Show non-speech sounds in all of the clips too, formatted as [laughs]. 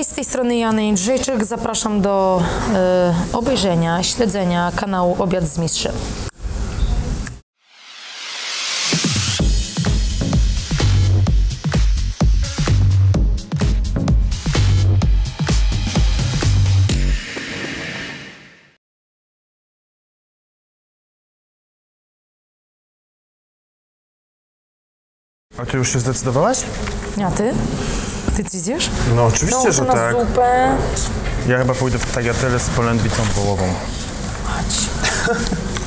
Cześć, z tej strony Jany Jędrzejczyk. Zapraszam do e, obejrzenia, śledzenia kanału Obiad z Mistrzem. A ty już się zdecydowałaś? A ty? Ty zjesz? No oczywiście, że na tak. zupę. Ja chyba pójdę w tagliatelle z polędwicą wołową. Chodź.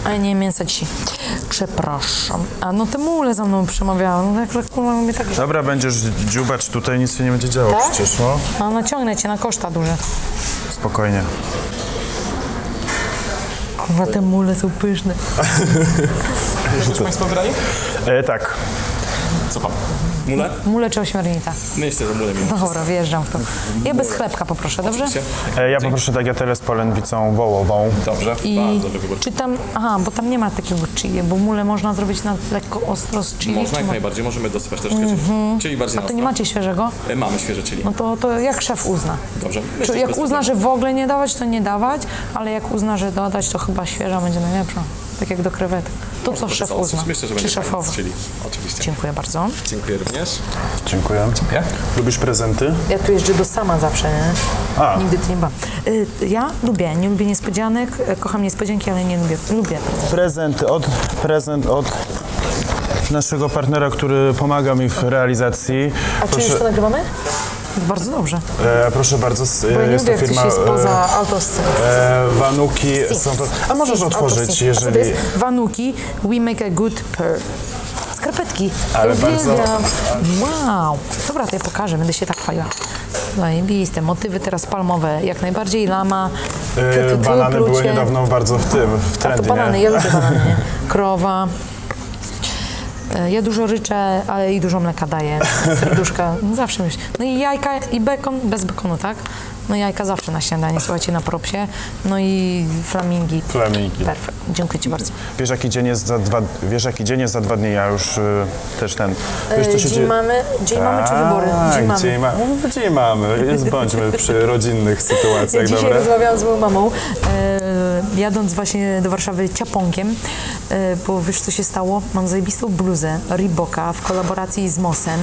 A nie, mięsa ci. Przepraszam. A no te mule za mną przemawiały. No jak tak kurwa mnie tak... Dobra, będziesz dziubać tutaj, nic się nie będzie działo Tak? przecież, no. A naciągnę cię na koszta duże. Spokojnie. Kurwa, te mule są pyszne. Już Państwo wybrali? E, tak. Co pan? Mule? Mule czy ośmiornica? Myślę, że mule mi. No dobra, wjeżdżam w to. Ja bez chlebka poproszę, dobrze? E, ja poproszę tagliatelle z polędwicą wołową. Dobrze, I bardzo dobry wybór. czy tam, aha, bo tam nie ma takiego chili, bo mule można zrobić na lekko ostro z chili. Można czy jak mo- najbardziej, możemy dosypać troszkę chili. Czyli bardziej A na to nie ostro. macie świeżego? E, Mamy świeże chili. No to, to jak szef uzna. Dobrze. Czy Myślę, że jak bez uzna, problemu. że w ogóle nie dawać, to nie dawać, ale jak uzna, że dodać, to chyba świeża będzie najlepsza. Tak jak do krewetek. To co szef uzna. Myślę, że Czy będzie chili. Oczywiście. Dziękuję bardzo. Dziękuję również. Dziękuję. Dziękuję. Lubisz prezenty? Ja tu jeżdżę do sama zawsze, nie? A. Nigdy tu nie byłam. Y, Ja lubię, nie lubię niespodzianek, y, kocham niespodzianki, ale nie lubię, lubię. Prezent od, prezent od naszego partnera, który pomaga mi w realizacji. A czy już to nagrywamy? Bardzo dobrze. e, proszę bardzo, s- Bo ja nie jest lubię, to jak coś firma jest e, poza autoscene. e, Wanuki. Są to, a możesz Sis, otworzyć, autosis. A co jeżeli... to jest? Wanuki, we make a good pearl. Skarpetki. Ale bardzo- Uwielbiam. Wow. Dobra, to ja pokażę, będę się tak fajła. Zajebiste. Motywy teraz palmowe, jak najbardziej lama. E, tu, tu, tu, banany były plucie. niedawno bardzo w tym, w A to trendzie, banany, nie? ja lubię banany, nie? [laughs] Krowa. E, Ja dużo ryczę, ale i dużo mleka daję. Serduszka, no zawsze myślę. No i jajka i bekon, bez bekonu, tak? No jajka zawsze na śniadanie, słuchajcie, na propsie. No i flamingi. Flamingi. Perfekt. Dziękuję Ci bardzo. Wiesz jaki dzień jest za dwa, wiesz jaki dzień jest za dwa dni, ja już y, też ten... Wiesz, co się dzień dzieje- mamy, dzień mamy czy wybory? Tak, Dzień mamy. dzień, ma... no, dzień mamy. Jest, bądźmy przy rodzinnych Ja sytuacjach, dzisiaj dobra? rozmawiałam z moją mamą, e, jadąc właśnie do Warszawy ciaponkiem, e, bo wiesz co się stało? Mam zajebistą bluzę Reeboka w kolaboracji z Mosem.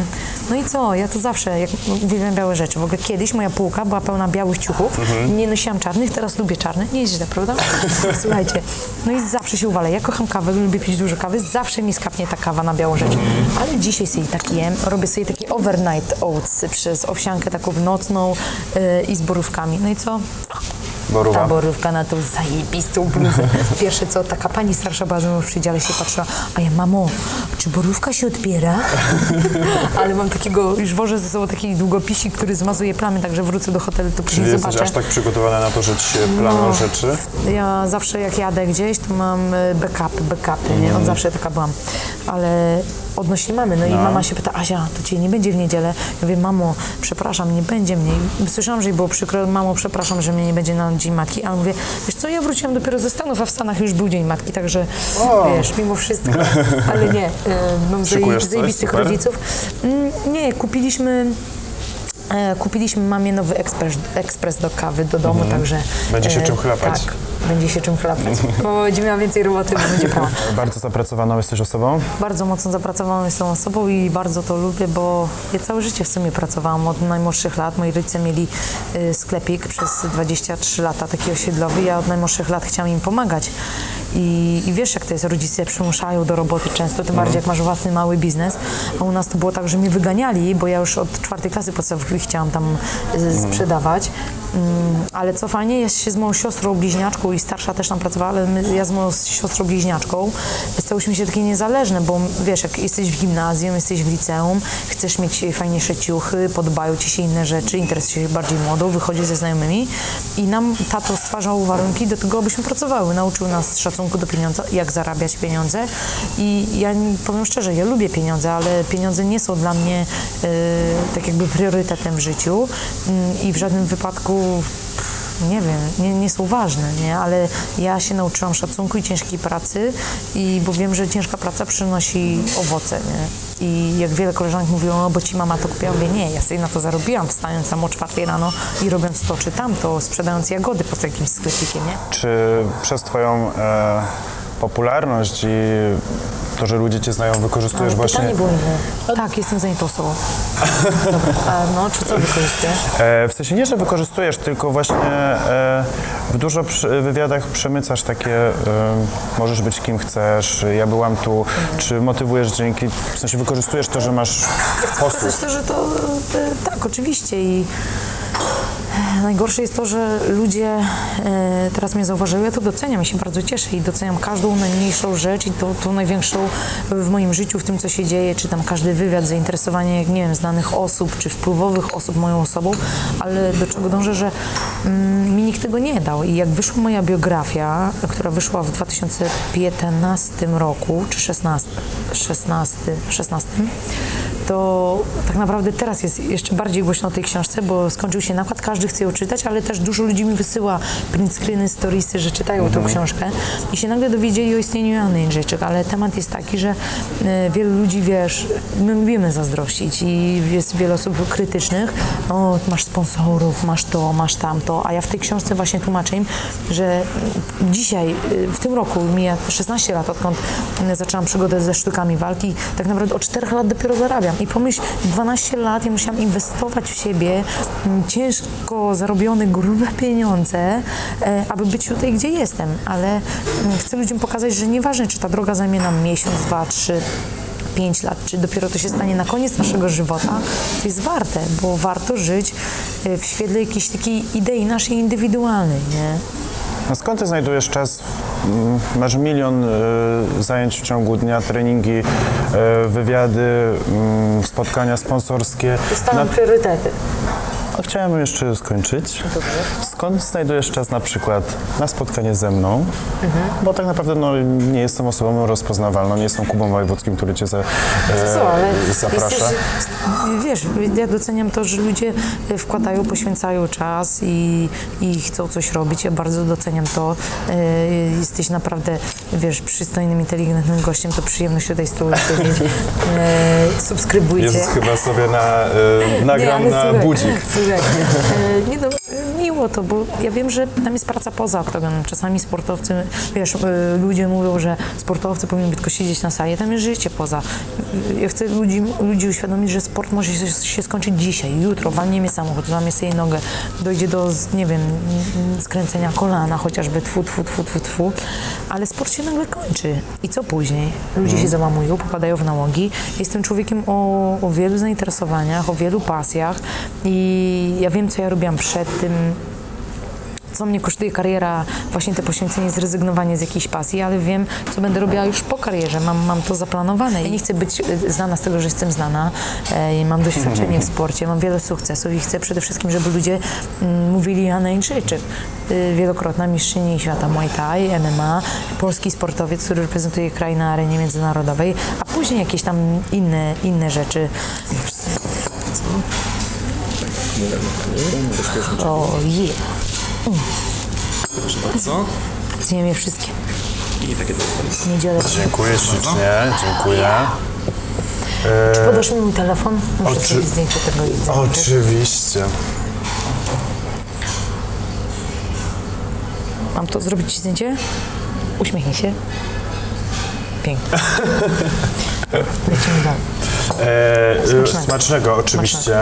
No i co? Ja to zawsze, jak uwielbiam białe rzeczy. W ogóle kiedyś moja półka była pełna białych ciuchów. Mhm. Nie nosiłam czarnych, teraz lubię czarne. Nie jest źle, prawda? [laughs] Słuchajcie, no i zawsze się uwalę. Ja kocham kawę, lubię pić dużo kawy. Zawsze mi skapnie ta kawa na białą rzecz. Ale dzisiaj sobie tak jem. Robię sobie taki overnight oats przez owsiankę taką nocną e, i z borówkami. No i co? Borówa. Ta borówka na tą zajebistą bluzę. [laughs] Pierwsze co, taka pani starsza mną w przydziale się patrzyła, a ja, mamo, czy borówka się odbiera? [laughs] Ale mam takiego, już wożę ze sobą taki długopisik, który zmazuje plamy, także wrócę do hotelu, to Czyli jesteś zobaczę. aż tak przygotowana na to, że ci się planują No. rzeczy? Ja zawsze jak jadę gdzieś, to mam e, backupy, backupy, nie? Mhm. Od zawsze taka byłam. Ale odnośnie mamy, no, i mama się pyta, Asia, to cię nie będzie w niedzielę? Ja mówię, mamo, przepraszam, nie będzie mnie. I Słyszałam, że jej było przykro, mamo, przepraszam, że mnie nie będzie na Dzień Matki. A mówię, wiesz co, ja wróciłam dopiero ze Stanów, a w Stanach już był Dzień Matki, także wiesz, mimo wszystko. [laughs] Ale nie, e, mam Szykujesz zaje- coś? zajebistych Super. rodziców. Mm, Nie, kupiliśmy... E, kupiliśmy mamie nowy ekspres, ekspres do kawy do domu, także... Mhm. Będzie się czym chlapać. Tak, będzie się czym chlapać. [laughs] Bo będzie miała więcej roboty, bo będzie prała. [laughs] Bardzo zapracowaną jesteś osobą? Bardzo mocno zapracowana z tą osobą i bardzo to lubię, bo ja całe życie w sumie pracowałam od najmłodszych lat. Moi rodzice mieli y, sklepik przez 23 lata, taki osiedlowy. Ja od najmłodszych lat chciałam im pomagać. I, I wiesz, jak to jest, rodzice przymuszają do roboty często, tym bardziej jak masz własny mały biznes. A u nas to było tak, że mnie wyganiali, bo ja już od czwartej klasy podstawowej chciałam tam y, sprzedawać. Mm, ale co fajnie, jest się z moją siostrą bliźniaczką i starsza też tam pracowała, ale my, ja z moją siostrą bliźniaczką stałyśmy się takie niezależne, bo wiesz, jak jesteś w gimnazjum, jesteś w liceum, chcesz mieć fajniejsze ciuchy, podobają ci się inne rzeczy, interesujesz się bardziej modą, wychodzisz ze znajomymi i nam tato stwarzał warunki do tego, abyśmy pracowały. Nauczył nas szacunku do pieniądza, jak zarabiać pieniądze i ja powiem szczerze, ja lubię pieniądze, ale pieniądze nie są dla mnie e, tak jakby priorytetem w życiu Mm, i w żadnym wypadku nie wiem, nie, nie są ważne, nie? Ale ja się nauczyłam szacunku i ciężkiej pracy, i bo wiem, że ciężka praca przynosi owoce, nie? I jak wiele koleżanek mówiło, no bo ci mama to kupiła, mówię, nie, ja sobie na to zarobiłam, wstając tam o czwartej rano i robiąc to czy tamto, sprzedając jagody pod jakimś sklepikiem, nie? Czy przez Twoją e, popularność i to, że ludzie Cię znają, wykorzystujesz właśnie... Pytanie było inne. Tak, jestem osobą. [laughs] Dobra, a no, czy co wykorzystujesz? E, w sensie nie, że wykorzystujesz, tylko właśnie e, w dużo przy, wywiadach przemycasz takie, e, możesz być kim chcesz, ja byłam tu, czy motywujesz dzięki, w sensie wykorzystujesz to, że masz posłuch. Myślę, że to e, tak, oczywiście i najgorsze jest to, że ludzie e, teraz mnie zauważyły, ja to doceniam, ja się bardzo cieszę i doceniam każdą najmniejszą rzecz i tą, największą w moim życiu, w tym, co się dzieje, czy tam każdy wywiad, zainteresowanie, nie wiem, znanych osób, czy wpływowych osób moją osobą, ale do czego dążę, że mm, mi nikt tego nie dał. I jak wyszła moja biografia, która wyszła w 2015 roku, czy 16, 16, 16 to tak naprawdę teraz jest jeszcze bardziej głośno o tej książce, bo skończył się nakład, każdy chce ją czytać, ale też dużo ludzi mi wysyła print screeny, storiesy, że czytają tą książkę i się nagle dowiedzieli o istnieniu Joanny Jędrzejczyk, ale temat jest taki, że e, wielu ludzi, wiesz, my lubimy zazdrościć i jest wiele osób krytycznych, o, masz sponsorów, masz to, masz tamto, a ja w tej książce właśnie tłumaczę im, że dzisiaj, y, w tym roku mija 16 lat, odkąd y, zaczęłam przygodę ze sztukami walki, tak naprawdę od 4 lat dopiero zarabiam. I pomyśl, 12 lat ja musiałam inwestować w siebie mm, ciężko zarobione, grube pieniądze, e, aby być tutaj, gdzie jestem. Ale mm, chcę ludziom pokazać, że nieważne, czy ta droga zajmie nam miesiąc, dwa, trzy, pięć lat, czy dopiero to się stanie na koniec naszego żywota, to jest warte, bo warto żyć e, w świetle jakiejś takiej idei naszej indywidualnej, nie? No skąd Ty znajdujesz czas? Mm, Masz milion e, zajęć w ciągu dnia, treningi, wywiady, mm, spotkania sponsorskie. Na- priorytety. Chciałem jeszcze skończyć. Skąd znajdujesz czas na przykład na spotkanie ze mną? Bo tak naprawdę no, nie jestem osobą rozpoznawalną, nie jestem Kubą Wojewódzkim, który cię za, e, Co, ale zaprasza. jesteś, wiesz, ja doceniam to, że ludzie e, wkładają, poświęcają czas i, i chcą coś robić. Ja bardzo doceniam to. E, Jesteś naprawdę, wiesz, przystojnym, inteligentnym gościem, to przyjemność tutaj z tobą siedzieć. E, Subskrybujcie. Jezus, chyba sobie na, e, nagram ale na budzik. Słuchaj, e, nie no, e, to, bo ja wiem, że tam jest praca poza oktagonem. Czasami sportowcy, wiesz, e, ludzie mówią, że sportowcy powinni tylko siedzieć na sali, tam jest życie poza. Ja chcę ludzi, ludzi uświadomić, że sport może się, się skończyć dzisiaj, jutro, walnie mnie samochód, złamie sobie nogę, dojdzie do, nie wiem, skręcenia kolana chociażby, tfu, tfu, tfu, tfu, tfu, ale sport się nagle kończy. I co później? Ludzie się załamują, popadają w nałogi. Jestem człowiekiem o, o wielu zainteresowaniach, o wielu pasjach i ja wiem, co ja robiłam przed tym, co mnie kosztuje kariera, właśnie te poświęcenie, zrezygnowanie z jakiejś pasji, ale wiem, co będę robiła już po karierze. Mam, mam to zaplanowane. Ja nie chcę być e, znana z tego, że jestem znana. E, mam doświadczenie w sporcie, mam wiele sukcesów i chcę przede wszystkim, żeby ludzie mm, mówili Jana Jędrzejczyk. E, wielokrotna mistrzyni świata Muay Thai, MMA, polski sportowiec, który reprezentuje kraj na arenie międzynarodowej, a później jakieś tam inne, inne rzeczy. O, yeah. Proszę bardzo. Zjem je wszystkie. I takie jest. Niedzielę. Dziękuję ślicznie, dziękuję. Czy podasz mi mój telefon? Muszę Oczy- zrobić zdjęcie tego jedzenia. Oczywiście. Mam to zrobić ci zdjęcie? Uśmiechnij się. Pięknie. [laughs] Lecimy dalej. E, Smacznego. smacznego. oczywiście.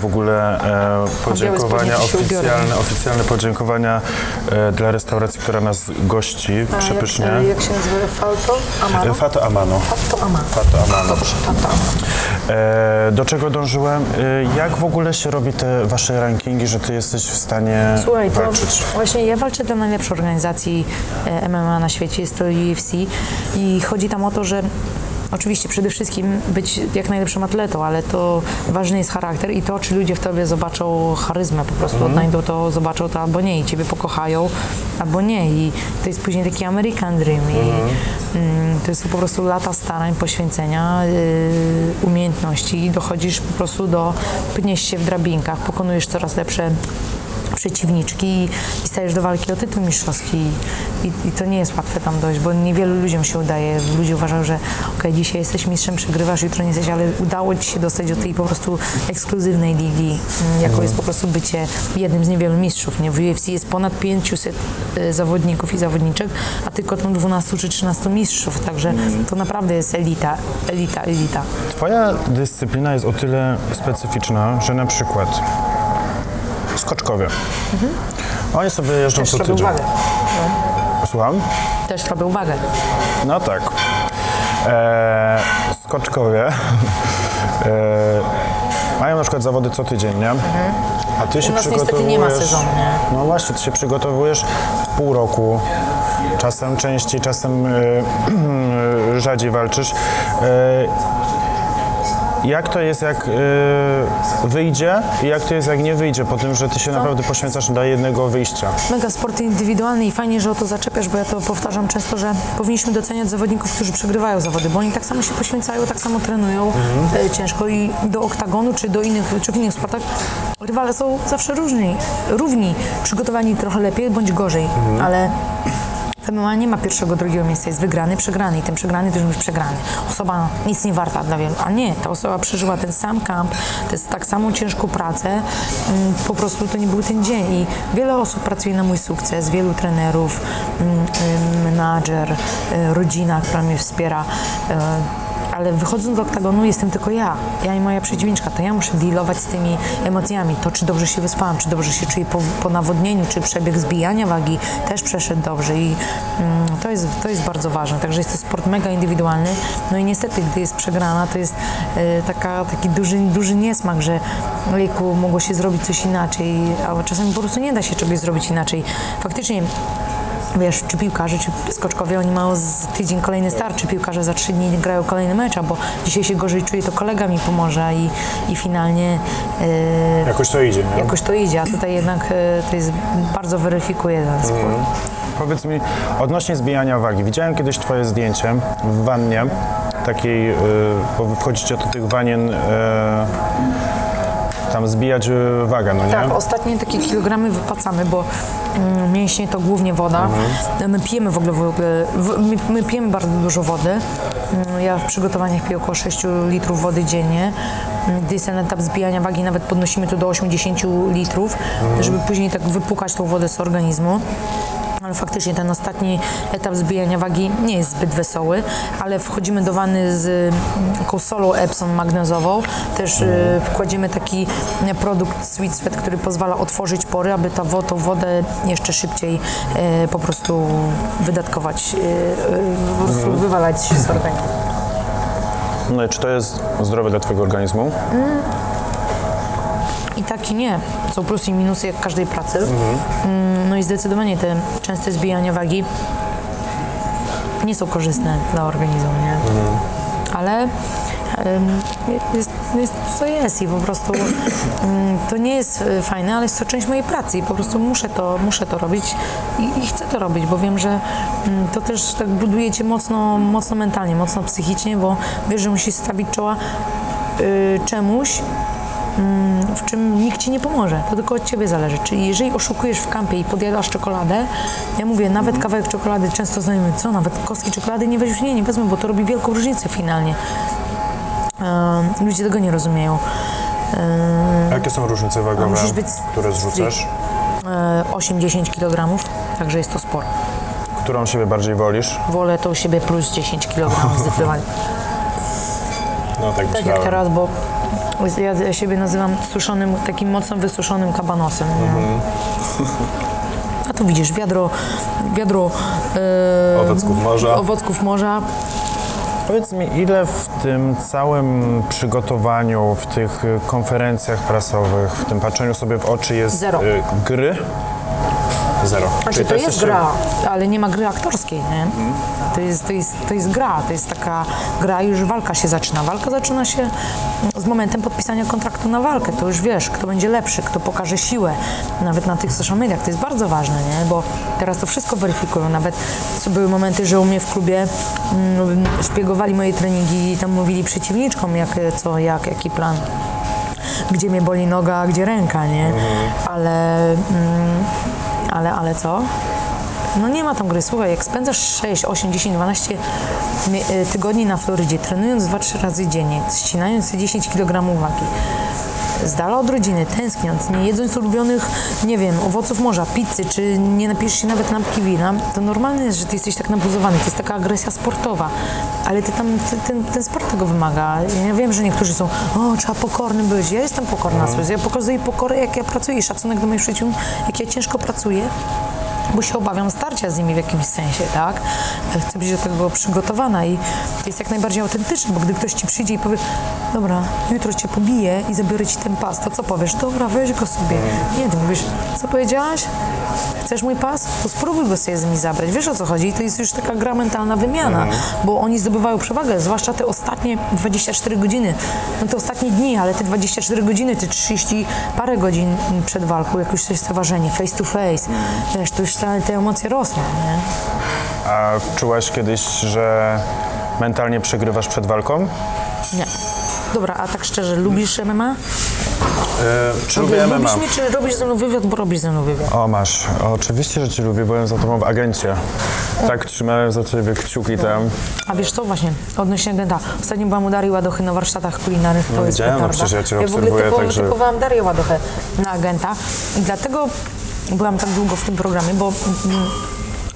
W ogóle e, podziękowania oficjalne, oficjalne podziękowania e, dla restauracji, która nas gości przepysznie. Jak, jak się nazywa? Falto? Amaro? E, Fato Amano. Fato Amaro. Fato Amano. Dobrze, Fato Amaro. E, do czego dążyłem? E, jak w ogóle się robi te wasze rankingi, że ty jesteś w stanie Słuchaj, to walczyć? właśnie ja walczę dla najlepszej organizacji e, MMA na świecie, jest to UFC i chodzi tam o to, że Oczywiście przede wszystkim być jak najlepszym atletą, ale to ważny jest charakter i to, czy ludzie w tobie zobaczą charyzmę, po prostu odnajdą to, zobaczą to albo nie i ciebie pokochają, albo nie. I to jest później taki American Dream i mm, to jest po prostu lata starań, poświęcenia, y, umiejętności i dochodzisz po prostu do, pniesz się w drabinkach, pokonujesz coraz lepsze przeciwniczki i, i stajesz do walki o tytuł mistrzowski I, i to nie jest łatwe tam dojść, bo niewielu ludziom się udaje. Ludzie uważają, że okej, dzisiaj jesteś mistrzem, przegrywasz, jutro nie jesteś, ale udało ci się dostać do tej po prostu ekskluzywnej ligi, mm, jaką jest po prostu bycie jednym z niewielu mistrzów. Nie? W UFC jest ponad 500 y, zawodników i zawodniczek, a tylko tam 12 czy 13 mistrzów, także to naprawdę jest elita, elita, elita. Twoja dyscyplina jest o tyle specyficzna, że na przykład skoczkowie. Oni sobie jeżdżą Też co tydzień. uwagę. Słucham? Też robię uwagę. No tak. Eee, skoczkowie eee, [laughs] mają na przykład zawody co tydzień, nie? A ty się U nas niestety przygotowujesz... nie ma sezonu, nie? No właśnie, ty się przygotowujesz pół roku. Czasem częściej, czasem e, [clears throat] rzadziej walczysz. E, jak to jest, jak e, wyjdzie i jak to jest, jak nie wyjdzie, po tym, że ty się naprawdę poświęcasz dla jednego wyjścia. Mega sport indywidualny i fajnie, że o to zaczepiasz, bo ja to powtarzam często, że powinniśmy doceniać zawodników, którzy przegrywają zawody, bo oni tak samo się poświęcają, tak samo trenują. E, ciężko i do oktagonu czy do innych, czy w innych sportach rywale są zawsze różni, równi, przygotowani trochę lepiej bądź gorzej, ale w MMA nie ma pierwszego, drugiego miejsca, jest wygrany, przegrany i ten przegrany to już przegrany. Osoba nic nie warta dla wielu, a nie, ta osoba przeżyła ten sam kamp, to jest tak samą ciężką pracę, mm, po prostu to nie był ten dzień i wiele osób pracuje na mój sukces, wielu trenerów, mm, y, menadżer, y, rodzina, która mnie wspiera, y, ale wychodząc z oktagonu jestem tylko ja, ja i moja przeciwniczka, to ja muszę dealować z tymi emocjami, to czy dobrze się wyspałam, czy dobrze się czuję po, po nawodnieniu, czy przebieg zbijania wagi też przeszedł dobrze. I mm, to, jest, to jest bardzo ważne, także jest to sport mega indywidualny, no i niestety, gdy jest przegrana, to jest e, taka, taki duży, duży niesmak, że ojejku, mogło się zrobić coś inaczej, ale czasami po prostu nie da się czegoś zrobić inaczej. Faktycznie Wiesz, czy piłkarze, czy skoczkowie, oni mają z tydzień kolejny start, czy piłkarze za trzy dni grają kolejny mecz, albo dzisiaj się gorzej czuję, to kolega mi pomoże i, i finalnie e, Jakoś to idzie, nie? jakoś to idzie, a tutaj jednak e, to jest bardzo weryfikuje ten sport. Powiedz mi, odnośnie zbijania wagi. Widziałem kiedyś twoje zdjęcie w wannie, takiej, y, bo wy wchodzicie do tych wanien y, tam zbijać y, wagę, no nie? Tak, ostatnie takie kilogramy wypłacamy, bo mm, mięśnie to głównie woda. My pijemy w ogóle, w ogóle w, my, my pijemy bardzo dużo wody. Mm, Ja w przygotowaniach piję około 6 litrów wody dziennie. Mm, Gdy jest ten etap zbijania wagi, nawet podnosimy to do 80 litrów, żeby później tak wypłukać tą wodę z organizmu. Ale faktycznie ten ostatni etap zbijania wagi nie jest zbyt wesoły, ale wchodzimy do wanny z mm, taką solą Epsom magnezową. Też y, wkładziemy taki y, produkt Sweet Sweat, który pozwala otworzyć pory, aby ta tą wodę jeszcze szybciej y, po prostu wydatkować, po prostu wywalać z organizmu. No i czy to jest zdrowe dla twojego organizmu? I tak i nie. Są plusy i minusy jak każdej pracy. Mm, No i zdecydowanie te częste zbijania wagi nie są korzystne dla organizmu, nie? Ale em, jest, jest co jest i po prostu mm, to nie jest e, fajne, ale jest to część mojej pracy i po prostu muszę to, muszę to robić i, i chcę to robić, bo wiem, że mm, to też tak buduje cię mocno, mocno mentalnie, mocno psychicznie, bo wiesz, że musisz stawić czoła y, czemuś, w czym nikt ci nie pomoże. To tylko od ciebie zależy. Czyli jeżeli oszukujesz w kampie i podjadasz czekoladę, ja mówię, nawet kawałek czekolady, często znajomy, co, nawet kostki czekolady nie weźmiesz, nie, nie wezmę, bo to robi wielką różnicę finalnie. Ehm, ludzie tego nie rozumieją. Ehm, Jakie są różnice wagowe, które zrzucasz? e, 8-10 kg, także jest to sporo. Którą siebie bardziej wolisz? Wolę to u siebie plus 10 kg [laughs] zdecydowanie. No tak Tak jak teraz, bo ja, ja siebie nazywam suszonym, takim mocno wysuszonym kabanosem. nie? A tu widzisz, wiadro, wiadro e, Owocków morza. owocków morza. Powiedz mi, ile w tym całym przygotowaniu, w tych konferencjach prasowych, w tym patrzeniu sobie w oczy jest Zero. y, gry? Zero. Znaczy, to jest jeszcze- gra, ale nie ma gry aktorskiej, nie? To jest, to, jest, to jest gra, to jest taka gra, już walka się zaczyna. Walka zaczyna się z momentem podpisania kontraktu na walkę. To już wiesz, kto będzie lepszy, kto pokaże siłę. Nawet na tych social mediach to jest bardzo ważne, nie? Bo teraz to wszystko weryfikują. Nawet były momenty, że u mnie w klubie mm, szpiegowali moje treningi i tam mówili przeciwniczkom, jak, co, jak, jaki plan gdzie mnie boli noga, a gdzie ręka, nie? Ale, mm, ale, ale co? No nie ma tam gry. Słuchaj, jak spędzasz 6, 8, 10, 12 mie- y, tygodni na Florydzie, trenując 2-3 razy dziennie, ścinając 10 kg wagi, z dala od rodziny, tęskniąc, nie jedząc ulubionych, nie wiem, owoców morza, pizzy, czy nie napijesz się nawet lampki wina, to normalne jest, że ty jesteś tak nabuzowany. To jest taka agresja sportowa. Ale ty tam, ty, ten, ten sport tego wymaga. Ja wiem, że niektórzy są, o, trzeba pokornym być. Ja jestem pokorna, mm. ja pokazuję pokorę, jak ja pracuję i szacunek do moich przyjaciół, jak ja ciężko pracuję bo się obawiam starcia z nimi w jakimś sensie, tak? Chcę być do tego przygotowana i to jest jak najbardziej autentyczne, bo gdy ktoś ci przyjdzie i powie, dobra, jutro cię pobiję i zabiorę ci ten pas, to co powiesz? Dobra, weź go sobie. Nie, ty mówisz, co powiedziałaś? Chcesz mój pas? To spróbuj go sobie z nimi zabrać. Wiesz o co chodzi? To jest już taka gra mentalna wymiana, bo oni zdobywają przewagę, zwłaszcza te ostatnie 24 godziny. No te ostatnie dni, ale te 24 godziny, te 30 parę godzin przed walką, jak już jest to ważenie, face to face, wiesz, to już te, te emocje rosną, nie? A czułaś kiedyś, że mentalnie przegrywasz przed walką? Nie. Dobra, a tak szczerze, lubisz MMA? Yy, czy lubię MMA? Lubisz mnie, czy robisz ze mną wywiad, bo robisz ze mną wywiad? O, masz. Oczywiście, że cię lubię, byłem za tobą w agencie. Tak trzymałem za ciebie kciuki tam. A wiesz co właśnie, odnośnie agenta. Ostatnio byłam u Darii Ładochy na warsztatach kulinarnych. Jest widziałem, no przecież ja cię Ja w ogóle obserwuję, typowo, także- Darię Ładochę na agenta i dlatego byłam tak długo w tym programie, bo mm,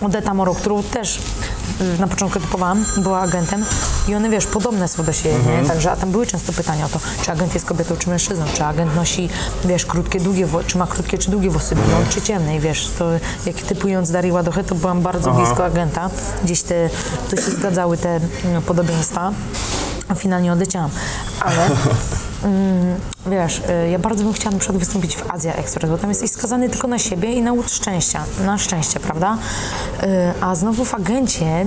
Odeta Moro, którą też y, na początku typowałam, była agentem i one, wiesz, podobne są do siebie, Mhm. nie? Także, a tam były często pytania o to, czy agent jest kobietą, czy mężczyzną, czy agent nosi, wiesz, krótkie, długie czy ma krótkie, czy długie włosy, blond, czy ciemne. I wiesz, to jak typując Darię Ładochę, to byłam bardzo blisko agenta, gdzieś te, to się zgadzały te mm, podobieństwa, a finalnie odleciałam, ale... [laughs] Mm, Wiesz, y, ja bardzo bym chciała na przykład wystąpić w Azja Express, bo tam jesteś skazany tylko na siebie i na łód szczęścia, na szczęście, prawda? Y, A znowu w agencie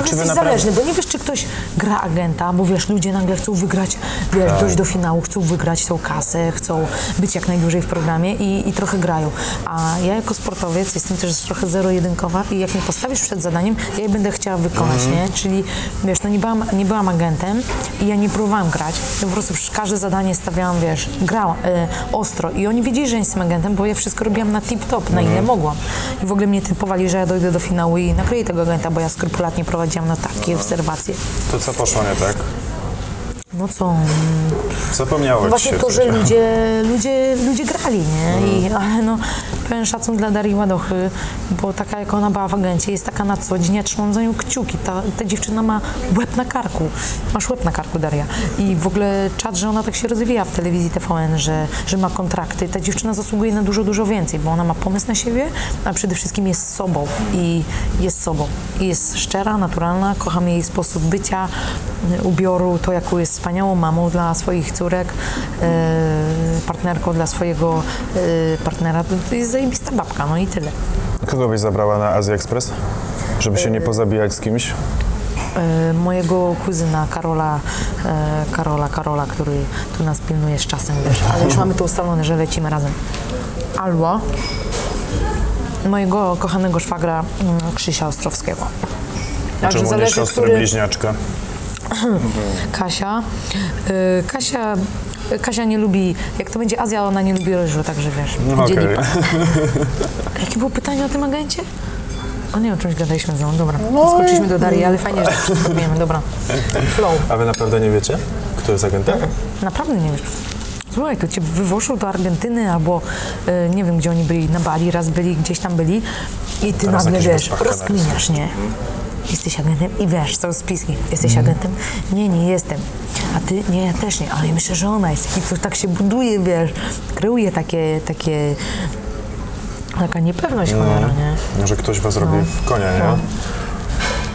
wy jesteś naprawdę- zależny, bo nie wiesz, czy ktoś gra agenta, bo wiesz, ludzie nagle chcą wygrać, wiesz, Tak. dojść do finału, chcą wygrać tą kasę, chcą być jak najdłużej w programie i, i trochę grają. A ja jako sportowiec jestem też trochę zero-jedynkowa i jak mnie postawisz przed zadaniem, ja je będę chciała wykonać, Mhm. nie? Czyli, wiesz, no nie byłam, nie byłam agentem i ja nie próbowałam grać, ja po prostu każde zadanie stawiałam, wiesz, grałam e, ostro i oni wiedzieli, że jestem agentem, bo ja wszystko robiłam na tip-top, na Mhm. ile mogłam. I w ogóle mnie typowali, że ja dojdę do finału i nakryję tego agenta, bo ja skrupulatnie prowadziłam na takie obserwacje. To co poszło nie tak? No co, Zapomniało ci właśnie się. to, że ludzie, ludzie, ludzie grali, nie? I, ale no, pełen szacun dla Darii Ładochy, bo taka jak ona była w agencie, jest taka na co dzień, ja trzymam za nią kciuki. Ta, ta dziewczyna ma łeb na karku. Masz łeb na karku, Daria. I w ogóle czad, że ona tak się rozwija w telewizji TVN, że, że ma kontrakty. Ta dziewczyna zasługuje na dużo, dużo więcej, bo ona ma pomysł na siebie, a przede wszystkim jest sobą. I jest sobą. I jest szczera, naturalna, kocham jej sposób bycia, ubioru, to jaką jest wspaniałą mamą dla swoich córek, e, partnerką dla swojego e, partnera. To jest zajebista babka, no i tyle. Kogo byś zabrała na Azja Express? Żeby się nie pozabijać z kimś? E, mojego kuzyna Karola, e, Karola, Karola, który tu nas pilnuje z czasem, wiesz, ale już mamy to ustalone, że lecimy razem. Albo mojego kochanego szwagra mm, Krzysia Ostrowskiego. Także Czemu nie siostry który- bliźniaczka? [clears throat] Kasia. Kasia, Kasia nie lubi, jak to będzie Azja, ona nie lubi ryżu, także wiesz, No okej. pas. [laughs] Jakie było pytanie o tym agencie? O nie, o czymś gadaliśmy znowu, dobra. No Skoczyliśmy do Darii, ale fajnie, że wszystko wiemy, dobra. Flow. A wy naprawdę nie wiecie, kto jest agentem? Naprawdę nie wiesz. Słuchaj, to cię wywożą do Argentyny albo y, nie wiem, gdzie oni byli, na Bali, raz byli, gdzieś tam byli i ty Teraz nagle, jakiś wiesz, wyspach rozkminiasz, nie? Jesteś agentem i wiesz, są spiski. Jesteś Mhm. agentem? Nie, nie jestem. A ty? Nie, ja też nie, ale myślę, że ona jest. I to tak się buduje, wiesz, kreuje takie, takie, taka niepewność cholera, nie? Że ktoś was robi w konia, nie? No.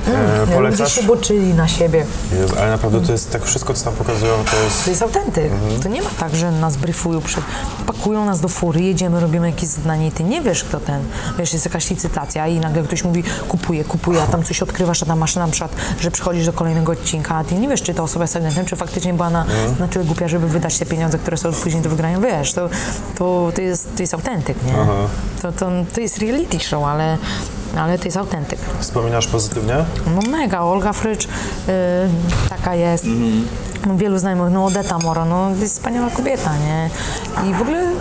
Ludzie polecasz? się boczyli na siebie. Jezu, ale naprawdę to jest tak wszystko, co tam pokazują, to jest... To jest autentyk. To nie ma tak, że nas briefują, przed, pakują nas do fury, jedziemy, robimy jakieś zadanie i ty nie wiesz, kto ten. Wiesz, jest jakaś licytacja i nagle ktoś mówi, kupuje, kupuje, a tam coś odkrywasz, a tam masz na przykład, że przychodzisz do kolejnego odcinka, a ty nie wiesz, czy ta osoba jest agentem, czy faktycznie była na, na tyle głupia, żeby wydać te pieniądze, które są później do wygrania. Wiesz, to, to, to, jest, to jest autentyk, nie? To, to, to jest reality show, ale ale to jest autentyk. Wspominasz pozytywnie? No mega, Olga Frycz y, taka jest. No, wielu znajomych, no Odeta Moro, no jest wspaniała kobieta, nie? I w ogóle y,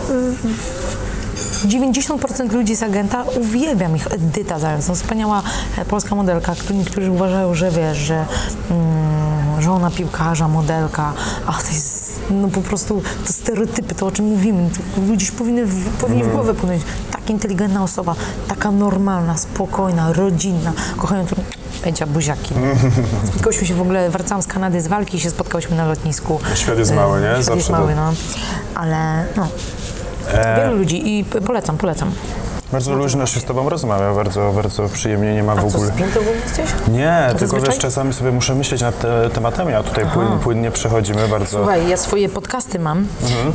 90% ludzi z agenta uwielbiam ich. Edyta Zając, no wspaniała e, polska modelka, którzy niektórzy uważają, że wiesz, że mm, żona piłkarza, modelka, a to jest no po prostu to stereotypy, to o czym mówimy. To ludzie powinny powinni w głowę płynąć. Tak inteligentna osoba, taka normalna, spokojna, rodzinna, kochająca Edzia buziaki. [laughs] Gościu się w ogóle, wracałam z Kanady z walki i się spotkałyśmy na lotnisku. Świat jest mały, nie? Świat jest Zawsze mały, to- no. Ale no, wielu ludzi i polecam, polecam. Bardzo luźno się z tobą rozmawia, bardzo, bardzo przyjemnie, nie ma w A co, ogóle... spięty jesteś? Nie, tylko wiesz, czasami sobie muszę myśleć nad te, tematami, a tutaj płyn, płynnie przechodzimy bardzo... Słuchaj, ja swoje podcasty mam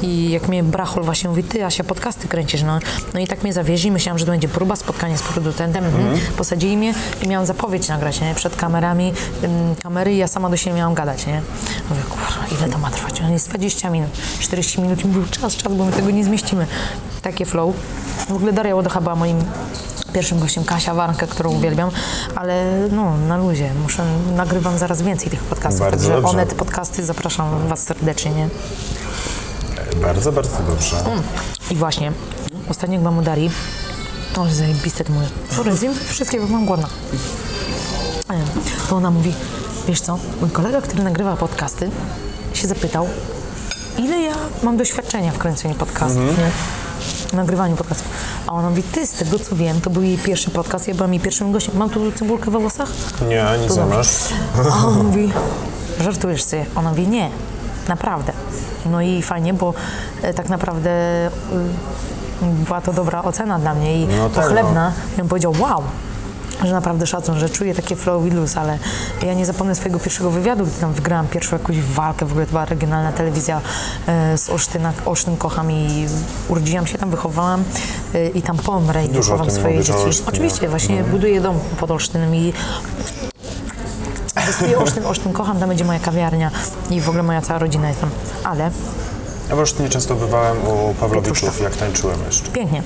i jak mnie Brachol właśnie mówi, ty Asia, podcasty kręcisz, no. No i tak mnie zawieźli, myślałam, że to będzie próba, spotkanie z producentem, mhm. posadzili mnie i miałam zapowiedź nagrać, nie, przed kamerami, kamery i ja sama do siebie miałam gadać, nie. Mówię, kurwa, ile to ma trwać? On jest 20 minut, 40 minut i czas, czas, bo my tego nie zmieścimy. Takie flow. W ogóle Daria Łodocha była moim pierwszym gościem, Kasia Warnkę, którą uwielbiam, ale no, na luzie, muszę, nagrywam zaraz więcej tych podcastów, Bardzo także dobrze. one, te podcasty, zapraszam Was serdecznie, nie? Bardzo, bardzo dobrze. I właśnie, ostatnio jak byłam u Darii, to ale zajebiste to mówię, sorry, zjem wszystkie, bo mam głodna. E, To ona mówi, wiesz co, mój kolega, który nagrywa podcasty, się zapytał, ile ja mam doświadczenia w kręceniu podcastów, nie? Nagrywaniu podcastów. A ona mówi, ty, z tego co wiem, to był jej pierwszy podcast, ja byłam jej pierwszym gościem. Mam tu cebulkę we włosach? Nie, nic nie masz. A on [laughs] mówi, żartujesz sobie? Ona mówi, nie, naprawdę. No i fajnie, bo e, tak naprawdę y, była to dobra ocena dla mnie i No tak, pochlebna. I on powiedział, wow, że naprawdę szacun, że czuję takie flow i luz, ale ja nie zapomnę swojego pierwszego wywiadu, gdy tam wygrałam pierwszą jakąś walkę, w ogóle to była regionalna telewizja e, z Olsztyna, Olsztyn kocham i urodziłam się tam, wychowałam e, i tam pomrę i Dużo wychowam swoje dzieci. Oczywiście, właśnie buduję dom pod Olsztynem i Wystuję Olsztyn, Olsztyn kocham, tam będzie moja kawiarnia i w ogóle moja cała rodzina jest tam. Ale Ja w Olsztynie często bywałem u Pawlowiczów, jak tańczyłem jeszcze. pięknie.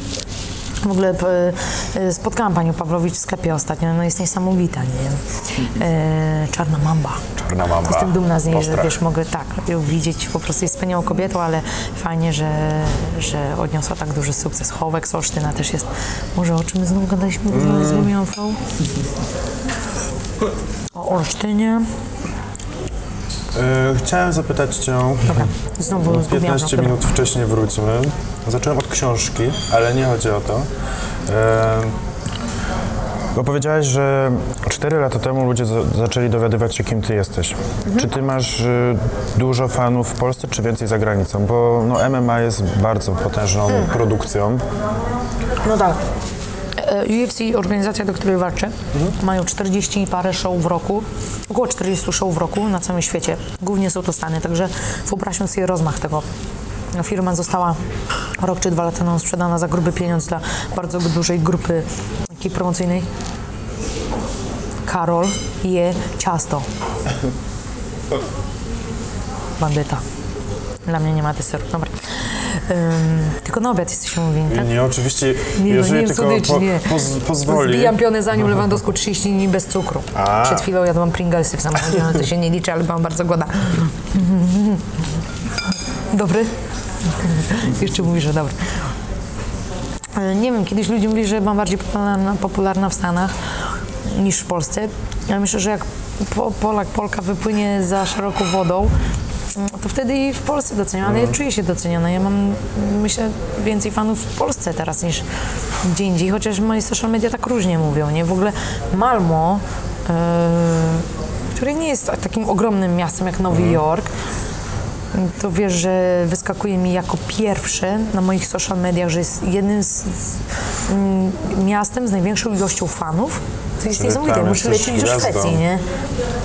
W ogóle p- e, spotkałam panią Pawlowicz w sklepie ostatnio, no jest niesamowita, nie? E, czarna mamba. Czarna mamba. Jestem dumna z niej, że Postrach. wiesz, mogę tak ją widzieć, po prostu jest wspaniałą kobietą, ale fajnie, że, że odniosła tak duży sukces. Chołek z Olsztyna też jest. Może o czym znowu gadaliśmy, mm. zgubiłam flow? O Olsztynie. E, chciałem zapytać Cię, Znowu zgubiłam 15 flow. minut wcześniej wróćmy. Zacząłem od książki, ale nie chodzi o to. E, Bo powiedziałaś, że 4 lata temu ludzie za- zaczęli dowiadywać się, kim ty jesteś. Czy ty masz y, dużo fanów w Polsce, czy więcej za granicą? Bo no, MMA jest bardzo potężną produkcją. No tak. E, UFC, organizacja, do której walczę, mają 40 i parę show w roku, około 40 show w roku na całym świecie. Głównie są to Stany, także wyobraźmy sobie rozmach tego. No, Firma została rok czy dwa lata temu sprzedana za gruby pieniądz dla bardzo dużej grupy takiej promocyjnej. Karol je ciasto. [laughs] Bandyta. Dla mnie nie ma deseru. Dobra. Tylko na obiad jesteśmy umówieni, tak? nie, oczywiście, Nie, no jeżeli nie, tylko słodyczy, po, nie. poz, pozwoli. Zbijam pionę za nią [laughs] Lewandowską 30 dni bez cukru. A. Przed chwilą jadłam Pringlesy w samochodzie, no to się nie liczy, ale byłam bardzo głodna. Dobry? Jeszcze mówisz, że dobry. E, Nie wiem, kiedyś ludzie mówili, że byłam bardziej popularna, popularna w Stanach niż w Polsce. Ja myślę, że jak po, Polak, Polka wypłynie za szeroką wodą, to wtedy i w Polsce doceniam, ale ja czuję się doceniona. Ja mam, myślę, więcej fanów w Polsce teraz niż gdzie indziej, chociaż moje social media tak różnie mówią, nie? W ogóle Malmo, e, które nie jest takim ogromnym miastem jak Nowy Jork, to wiesz, że wyskakuje mi jako pierwsze na moich social mediach, że jest jednym z, z mm, miastem z największą ilością fanów. To jest niesamowite. Muszę lecieć do. Szwecji, nie?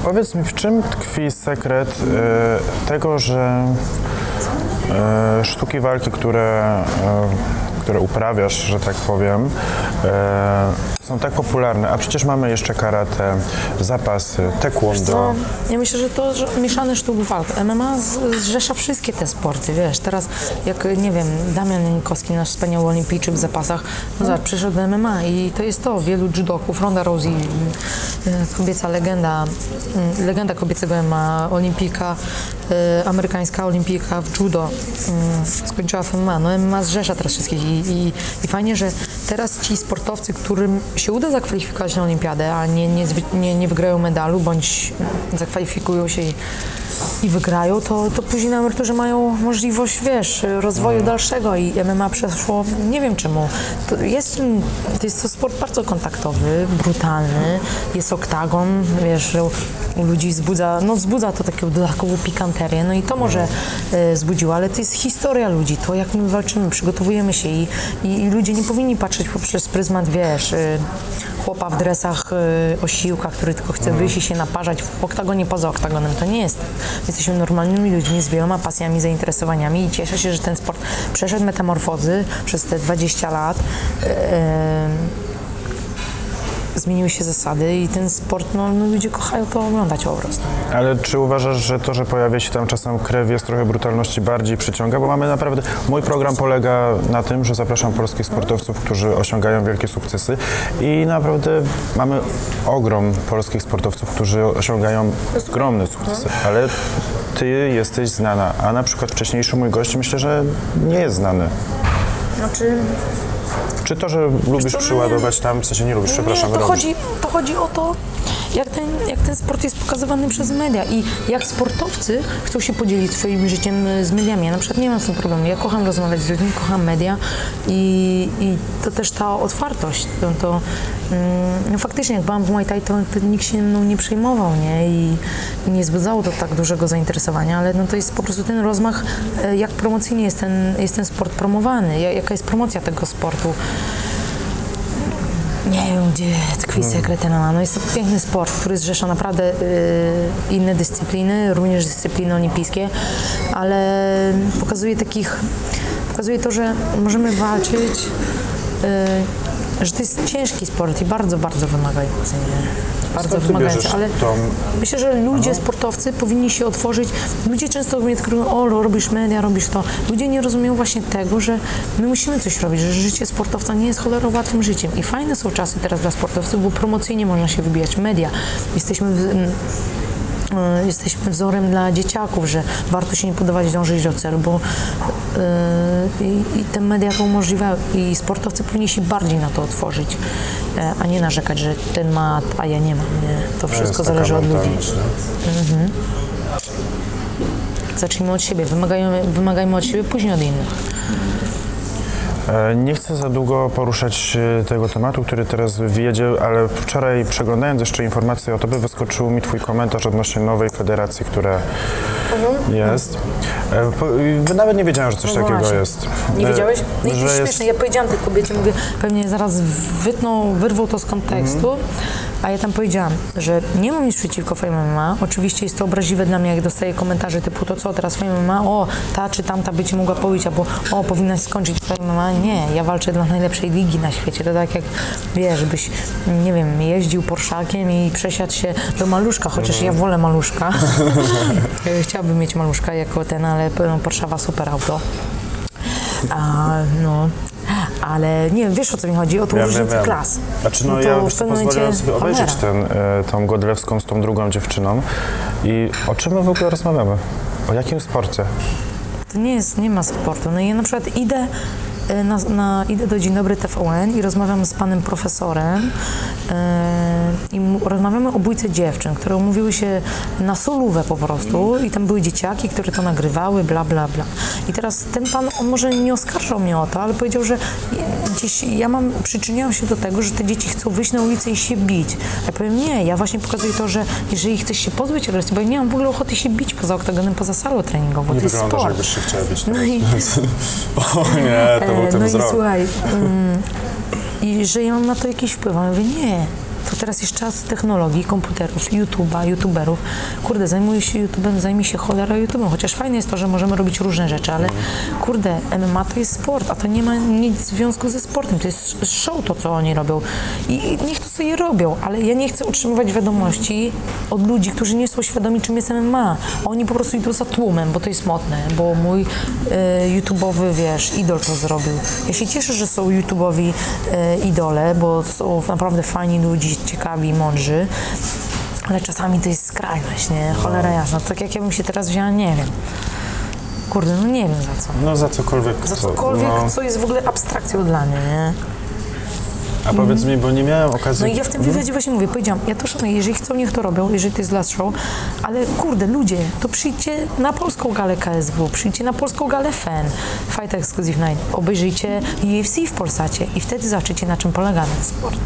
Powiedz mi, w czym tkwi sekret e, tego, że e, sztuki walki, które e, które uprawiasz, że tak powiem, e, są tak popularne, a przecież mamy jeszcze karate, zapasy, taekwondo. Ja myślę, że to że mieszany sztuk walk. MMA zrzesza wszystkie te sporty, wiesz. Teraz, jak, nie wiem, Damian Janikowski, nasz wspaniały olimpijczyk w zapasach, no zobacz, przyszedł do MMA i to jest to. Wielu judoków, Ronda Rousey, y, kobieca legenda, y, legenda kobiecego MMA, olimpijka, amerykańska olimpijka w judo, y, skończyła w. No MMA zrzesza teraz wszystkich i, i, i fajnie, że teraz ci sportowcy, którym się uda zakwalifikować na olimpiadę, a nie, nie, nie, nie wygrają medalu, bądź zakwalifikują się i, i wygrają, to, to później na emeryturze mają możliwość, wiesz, rozwoju dalszego i MMA przeszło, nie wiem czemu. To jest, to jest to sport bardzo kontaktowy, brutalny, jest oktagon, wiesz, u u ludzi wzbudza, no wzbudza to taką dodatkową pikanterię, no i to może e, zbudziło, ale to jest historia ludzi, to jak my walczymy, przygotowujemy się i, i, i ludzie nie powinni patrzeć poprzez pryzmat, wiesz, e, chłopa w dresach, e, osiłkach, który tylko chce wyjść i się naparzać w oktagonie poza oktagonem. To nie jest. My jesteśmy normalnymi ludźmi z wieloma pasjami, zainteresowaniami i cieszę się, że ten sport przeszedł metamorfozy przez te 20 lat. E, zmieniły się zasady i ten sport, no, no ludzie kochają to oglądać po prostu. Ale czy uważasz, że to, że pojawia się tam czasem krew, jest trochę brutalności bardziej przyciąga? Bo mamy naprawdę. Mój program polega na tym, że zapraszam polskich sportowców, którzy osiągają wielkie sukcesy i naprawdę mamy ogrom polskich sportowców, którzy osiągają skromne sukcesy. Ale ty jesteś znana, a na przykład wcześniejszy mój gość myślę, że nie jest znany. Znaczy, Czy to, że lubisz co, przyładować tam, w sensie nie lubisz, przepraszam, nie, to robisz. chodzi, to chodzi o to, jak ten, jak ten sport jest pokazywany przez media i jak sportowcy chcą się podzielić swoim życiem e, z mediami. Ja na przykład nie mam z tym problemu. Ja kocham rozmawiać z ludźmi, kocham media i, i to też ta otwartość. To, to, mm, no faktycznie, jak byłam w Muay Thai, to, to nikt się mną nie przejmował, nie? I nie wzbudzało to tak dużego zainteresowania, ale no to jest po prostu ten rozmach, e, jak promocyjnie jest ten, jest ten sport promowany, ja- jaka jest promocja tego sportu. Nie wiem, gdzie tkwi sekret MMA. No jest to piękny sport, który zrzesza naprawdę y, inne dyscypliny, również dyscypliny olimpijskie, ale pokazuje takich, pokazuje to, że możemy walczyć, y, że to jest ciężki sport i bardzo, bardzo wymagający. Nie? Bardzo wymagający, ale tą- myślę, że ludzie, sportowcy powinni się otworzyć. Ludzie często mnie tylko mówią, o, robisz media, robisz to. Ludzie nie rozumieją właśnie tego, że my musimy coś robić, że życie sportowca nie jest cholerą łatwym życiem. I fajne są czasy teraz dla sportowców, bo promocyjnie można się wybijać. Media. Jesteśmy w, jesteśmy wzorem dla dzieciaków, że warto się nie podawać, dążyć do celu, bo e, i, i te media to umożliwiają i sportowcy powinni się bardziej na to otworzyć, e, a nie narzekać, że ten ma, a ja nie mam. Nie. To wszystko zależy od ludzi. nie? Zacznijmy od siebie, wymagajmy, wymagajmy od siebie, później od innych. E, Nie chcę za długo poruszać e, tego tematu, który teraz wyjedzie, ale wczoraj przeglądając jeszcze informacje o tobie, wyskoczył mi twój komentarz odnośnie nowej federacji, która jest. E, Nawet nie wiedziałem, że coś No takiego właśnie. jest. Nie E, wiedziałeś? No i to że jest- śmieszne. Ja powiedziałam tej kobiecie, mówię, pewnie zaraz wytną, wyrwą to z kontekstu, a ja tam powiedziałam, że nie mam nic przeciwko Fame MMA. Oczywiście jest to obraźliwe dla mnie, jak dostaję komentarze typu to co, teraz Fame MMA, o, ta czy tamta by cię mogła pobić, albo o, powinnaś skończyć Fame MMA. Nie, ja walczę dla najlepszej ligi na świecie. To tak jak, wiesz, byś, nie wiem, jeździł Porszakiem i przesiadł się do maluszka, chociaż ja wolę maluszka. [laughs] [laughs] Chciałabym mieć maluszka jako ten, ale no, Porszawa super auto. A, no, ale nie wiesz o co mi chodzi, o tą Ja różnicę wiem. klas. Znaczy, no, to ja wiesz pozwoliłem sobie obejrzeć ten, e, tą Godlewską z tą drugą dziewczyną i o czym my w ogóle rozmawiamy? O jakim sporcie? To nie jest, nie ma sportu. No i ja na przykład idę na, na, idę do Dzień Dobry TVN i rozmawiam z panem profesorem e, i rozmawiamy o bójce dziewczyn, które umówiły się na solówę po prostu i tam były dzieciaki, które to nagrywały, bla, bla, bla. I teraz ten pan, on może nie oskarżał mnie o to, ale powiedział, że gdzieś ja mam, przyczyniałam się do tego, że te dzieci chcą wyjść na ulicę i się bić. Ja powiem, nie, ja właśnie pokazuję to, że jeżeli chcesz się pozbyć agresji, bo ja nie mam w ogóle ochoty się bić poza oktagonem, poza salą treningową, Nie to jest wyglądasz, sport. jakbyś się chciała bić. No i, [laughs] O nie, to był ten no i słuchaj, mm, i że ja mam na to jakiś wpływ. A ja mówię, nie, to teraz jest czas technologii, komputerów, YouTube'a, YouTuberów. Kurde, zajmuję się YouTube'em, zajmij się cholera YouTube'em, chociaż fajne jest to, że możemy robić różne rzeczy, ale kurde, MMA to jest sport, a to nie ma nic w związku ze sportem, to jest show to, co oni robią. I niech to sobie robią, ale ja nie chcę utrzymywać wiadomości od ludzi, którzy nie są świadomi, czym jest MMA. Oni po prostu idą za tłumem, bo to jest modne, bo mój e, YouTube'owy, wiesz, idol to zrobił. Ja się cieszę, że są YouTube'owi e, idole, bo są naprawdę fajni ludzie, ciekawi, mądrzy. Ale czasami to jest skrajność, nie? Cholera jasna. Tak jak ja bym się teraz wzięła, nie wiem. Kurde, no nie wiem za co. No za cokolwiek. Za co- cokolwiek, no. co jest w ogóle abstrakcją dla mnie, nie? A powiedz mi, bo nie miałem okazji... No i ja w tym wywiadzie właśnie mówię, powiedziałam, ja to szanuję, jeżeli chcą, niech to robią, jeżeli to jest last show, ale kurde, ludzie, to przyjdźcie na polską galę KSW, przyjdźcie na polską galę FEN, Fight Exclusive Night, obejrzyjcie UFC w Polsacie i wtedy zobaczycie, na czym polega ten sport.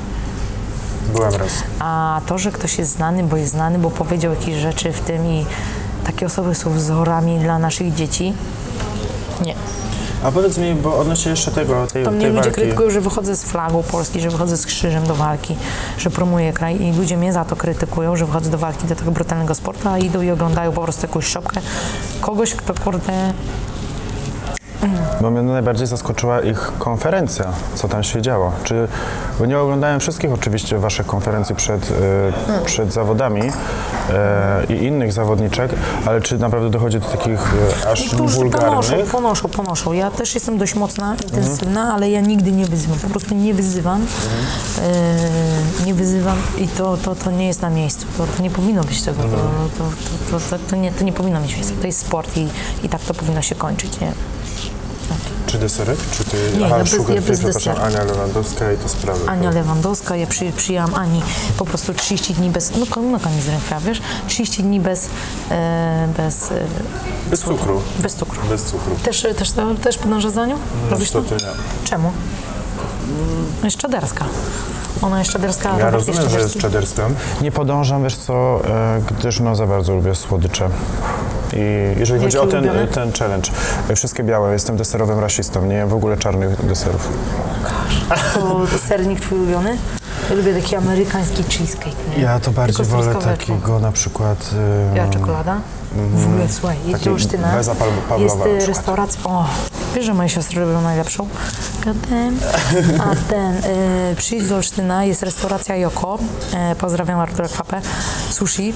Byłem raz. A to, że ktoś jest znany, bo jest znany, bo powiedział jakieś rzeczy w tym i takie osoby są wzorami dla naszych dzieci, nie. A powiedz mi, bo odnośnie jeszcze tego, tej, To mnie tej ludzie walki. krytykują, że wychodzę z flagą Polski, że wychodzę z krzyżem do walki, że promuję kraj i ludzie mnie za to krytykują, że wychodzę do walki do tego brutalnego sportu, a idą i oglądają po prostu jakąś szopkę kogoś, kto kurde... Bo mnie najbardziej zaskoczyła ich konferencja, co tam się działo. Czy, bo nie oglądałem wszystkich oczywiście waszych konferencji przed, e, przed zawodami e, i innych zawodniczek, ale czy naprawdę dochodzi do takich e, aż Niektórzy ponoszą, wulgarnych? ponoszą, ponoszą. Ja też jestem dość mocna, intensywna, ale ja nigdy nie wyzywam, po prostu nie wyzywam. E, nie wyzywam i to, to, to nie jest na miejscu. To, to nie powinno być tego. To, to, to, to, to, nie, to nie powinno mieć miejsca. To jest sport i, i tak to powinno się kończyć. Nie? Czy deserek? Czy ty... Nie, Aha, ja bez- Sugar ja bez przepraszam. Ania Lewandowska i to sprawy. Ania Lewandowska, ja przy, przyjęłam Ani po prostu 30 dni bez, no, no koniec ręka, wiesz, 30 dni bez, e, bez, e, Bez cukru. bez cukru. Bez cukru. Też, też, też podążasz za nią? Robisz to? Niestety nie. Czemu? Jest czaderska. Ona jest czaderska. Ja rozumiem, że jest czaderską. Nie podążam, wiesz co, e, gdyż no za bardzo lubię słodycze. I jeżeli chodzi Jakie o ten, ten challenge, e, wszystkie białe, jestem deserowym rasistą, nie jem w ogóle czarnych deserów. To sernik twój ulubiony? Ja lubię taki amerykański cheesecake. Nie? Ja to bardziej Tylko z wolę truskaweczką. takiego na przykład... e, Ja czekolada? W ogóle, słuchaj, jedź Taki Olsztyna, bez Pawlowa jest na y, przykład. restauracja, o, wiesz, że moje siostry robią najlepszą? Goddamn. A ten, y, przyjdź do Olsztyna, jest restauracja Joko, y, pozdrawiam Artura Kwapę, sushi,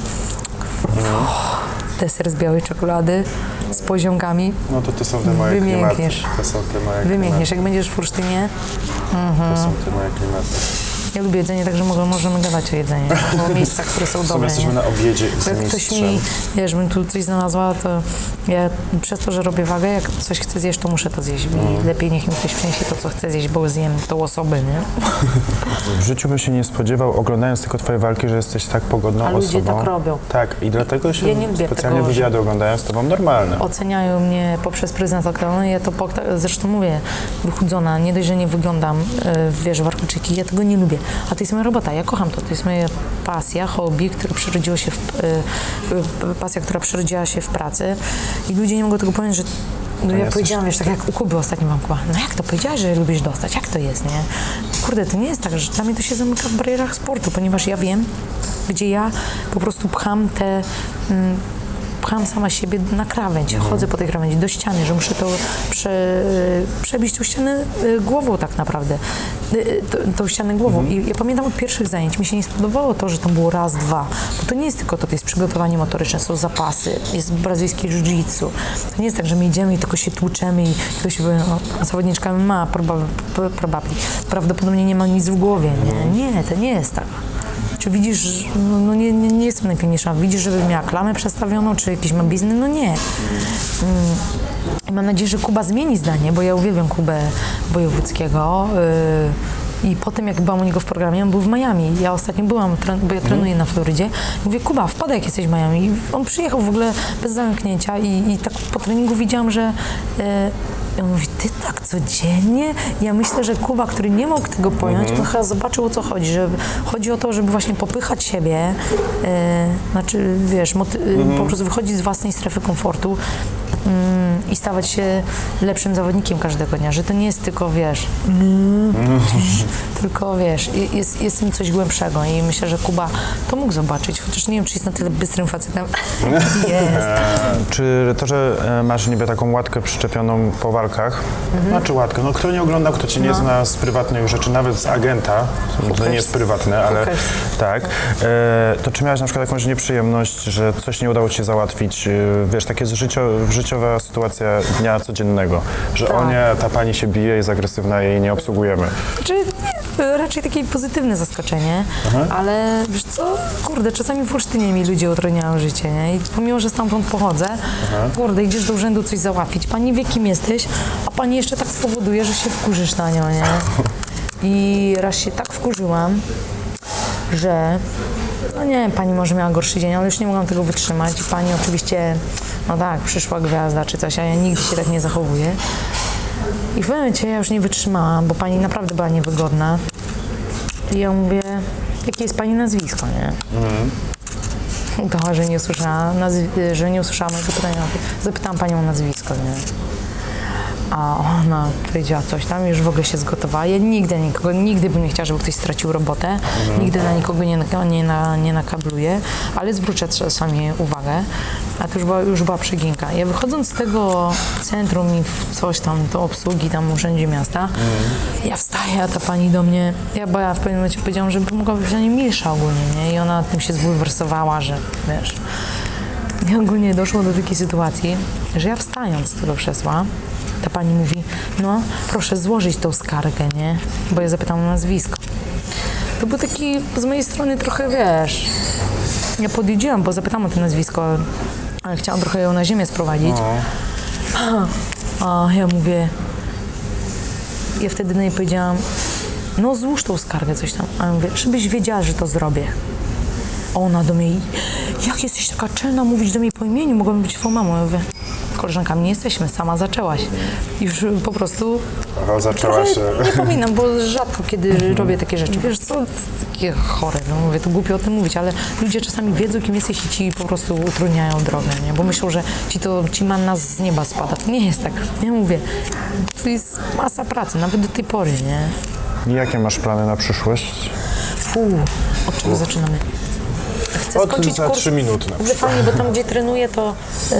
deser z białej czekolady, z poziomkami, No to to są te moje klimaty. Wymiękniesz. To są te moje wymiękniesz, jak będziesz w Olsztynie, klimaty. To są te moje klimaty. Ja lubię jedzenie, także mogę, możemy gadać o jedzeniu, o miejscach, które są dobre. jesteśmy na obiedzie z Jak ktoś mi, wiesz, bym tu coś znalazła, to ja przez to, że robię wagę, jak coś chcę zjeść, to muszę to zjeść. I lepiej niech mi ktoś przyniesie to, co chcę zjeść, bo zjem tą osobę, nie? W życiu bym się nie spodziewał, oglądając tylko twoje walki, że jesteś tak pogodną A ludzie osobą. tak robią. Tak, i dlatego się Ja nie lubię specjalnie tego, że- wywiady oglądają z tobą normalne. Oceniają mnie poprzez pryzmat okronu. Ja to po, zresztą mówię, wychudzona, nie dość, że nie wyglądam, e, wiesz, warkoczyki, ja tego nie lubię. A to jest moja robota, ja kocham to. To jest moja pasja, hobby, które przerodziło się w, e, e, pasja, która przerodziła się w pracy i ludzie nie mogą tego powiedzieć, że no ja jesteś- powiedziałam, wiesz, tak jak u Kuby ostatnio mam Kuba, no jak to powiedziałaś, że lubisz dostać, jak to jest, nie? Kurde, to nie jest tak, że dla mnie to się zamyka w barierach sportu, ponieważ ja wiem, gdzie ja po prostu pcham te... Mm, pcham sama siebie na krawędź, chodzę po tej krawędzi do ściany, że muszę to prze, przebić tą ścianę y, głową tak naprawdę, t- tą ścianę głową. I ja pamiętam od pierwszych zajęć, mi się nie spodobało to, że tam było raz, dwa, bo to nie jest tylko to, to jest przygotowanie motoryczne, są zapasy, jest brazylijskie jiu-jitsu. To nie jest tak, że my idziemy i tylko się tłuczemy i ktoś no, zawodniczka ma probably, prawdopodobnie nie ma nic w głowie, nie? Nie, to nie jest tak. Czy widzisz, no, no nie, nie, nie jestem najpiękniejsza, widzisz, żeby miała klamę przestawioną, czy jakiś ma biznes? No nie. Mm. Mam nadzieję, że Kuba zmieni zdanie, bo ja uwielbiam Kubę Wojewódzkiego. Yy, I po tym, jak byłam u niego w programie, on był w Miami. Ja ostatnio byłam, bo ja trenuję na Florydzie. Mówię, Kuba, wpadaj, jak jesteś w Miami. I on przyjechał w ogóle bez zamknięcia i, i tak po treningu widziałam, że yy, on mówi, ty tak codziennie? Ja myślę, że Kuba, który nie mógł tego pojąć, on chyba zobaczył o co chodzi, że chodzi o to, żeby właśnie popychać siebie, e, znaczy wiesz, moty- po prostu wychodzić z własnej strefy komfortu mm, i stawać się lepszym zawodnikiem każdego dnia, że to nie jest tylko, wiesz, [laughs] tylko, wiesz, je- jest, jest tym coś głębszego i myślę, że Kuba to mógł zobaczyć, chociaż nie wiem, czy jest na tyle bystrym facetem. [laughs] jest. Czy to, że e, masz niby taką łatkę przyczepioną po walkach, Znaczy łatkę. No kto nie ogląda, kto cię nie zna z prywatnych rzeczy, nawet z agenta, to nie jest prywatne, ale tak, e, to czy miałeś na przykład jakąś nieprzyjemność, że coś nie udało ci się załatwić, e, wiesz, takie życio, życiowa sytuacja dnia codziennego, że Tak. o nie, ta pani się bije, jest agresywna, jej nie obsługujemy. Czy nie, raczej takie pozytywne zaskoczenie, ale wiesz co, kurde, czasami w Olsztynie mi ludzie utrudniają życie, nie? I pomimo, że stamtąd pochodzę, kurde, idziesz do urzędu coś załatwić, pani wie kim jesteś, a pani jeszcze tak spowoduje, że się wkurzysz na nią, nie? [laughs] I raz się tak wkurzyłam, że no nie wiem, pani może miała gorszy dzień, ale już nie mogłam tego wytrzymać. Pani oczywiście, no tak, przyszła gwiazda czy coś, a ja nigdy się tak nie zachowuję. I w momencie ja już nie wytrzymałam, bo pani naprawdę była niewygodna. I ja mówię, jakie jest pani nazwisko, nie? Udała, że nie usłyszała, nazwi- że nie usłyszała mojego pytania. Zapytałam panią o nazwisko, nie? A ona powiedziała coś tam, już w ogóle się zgotowała. Ja nigdy nikogo, nigdy bym nie chciała, żeby ktoś stracił robotę. Nigdy na nikogo nie, nie, na, nie nakabluję, ale zwrócę czasami uwagę. A to już była, już była przeginka. Ja wychodząc z tego centrum i w coś tam, do obsługi tam w urzędzie miasta, ja wstaję, a ta pani do mnie, ja, bo ja w pewnym momencie powiedziałam, że mogła być na nie milsza ogólnie, nie? I ona tym się zbulwersowała, że wiesz... I ogólnie doszło do takiej sytuacji, że ja wstając z tego krzesła, ta pani mówi, no proszę złożyć tą skargę, nie? Bo ja zapytałam o nazwisko. To był taki z mojej strony trochę, wiesz, ja podjedziłam, bo zapytałam o to nazwisko, ale chciałam trochę ją na ziemię sprowadzić. A ja mówię, ja wtedy do niej powiedziałam, no złóż tą skargę, coś tam. A ja mówię, żebyś wiedziała, że to zrobię. Ona do mnie, jak jesteś taka czelna mówić do mnie po imieniu, mogłabym być twoją mamą. Ja mówię, koleżankami nie jesteśmy, sama zaczęłaś. Już po prostu o, zaczęła trochę się... nie [laughs] powinnam, bo rzadko kiedy robię takie rzeczy. Wiesz co, takie chore, no mówię, to głupio o tym mówić, ale ludzie czasami wiedzą, kim jesteś i ci po prostu utrudniają drogę, nie? Bo myślą, że ci to, ci manna z nieba spada. To nie jest tak. Ja mówię, to jest masa pracy, nawet do tej pory, nie? I jakie masz plany na przyszłość? Fu, od czego zaczynamy? Chcę Od skończyć za kurs. trzy minuty na ogóle fajnie, bo tam, gdzie [laughs] trenuję, to yy,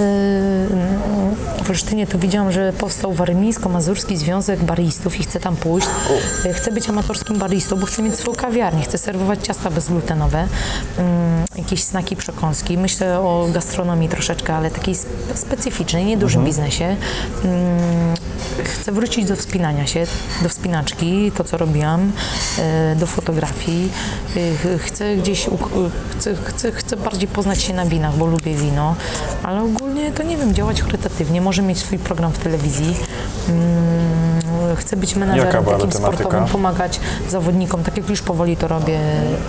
w Olsztynie to widziałam, że powstał Warmińsko-Mazurski Związek Baristów i chcę tam pójść. Yy, Chcę być amatorskim baristą, bo chcę mieć swoją kawiarnię. Chcę serwować ciasta bezglutenowe, yy, jakieś snaki, przekąski. Myślę o gastronomii troszeczkę, ale takiej spe- specyficznej, niedużym biznesie. Yy, Chcę wrócić do wspinania się, do wspinaczki, to co robiłam, e, do fotografii. E, ch- Chcę gdzieś, chcę, chcę, chcę bardziej poznać się na winach, bo lubię wino, ale ogólnie to nie wiem, działać charytatywnie, może mieć swój program w telewizji. Mm, Chcę być menadżerem takim tematyka? sportowym, pomagać zawodnikom, tak jak już powoli to robię,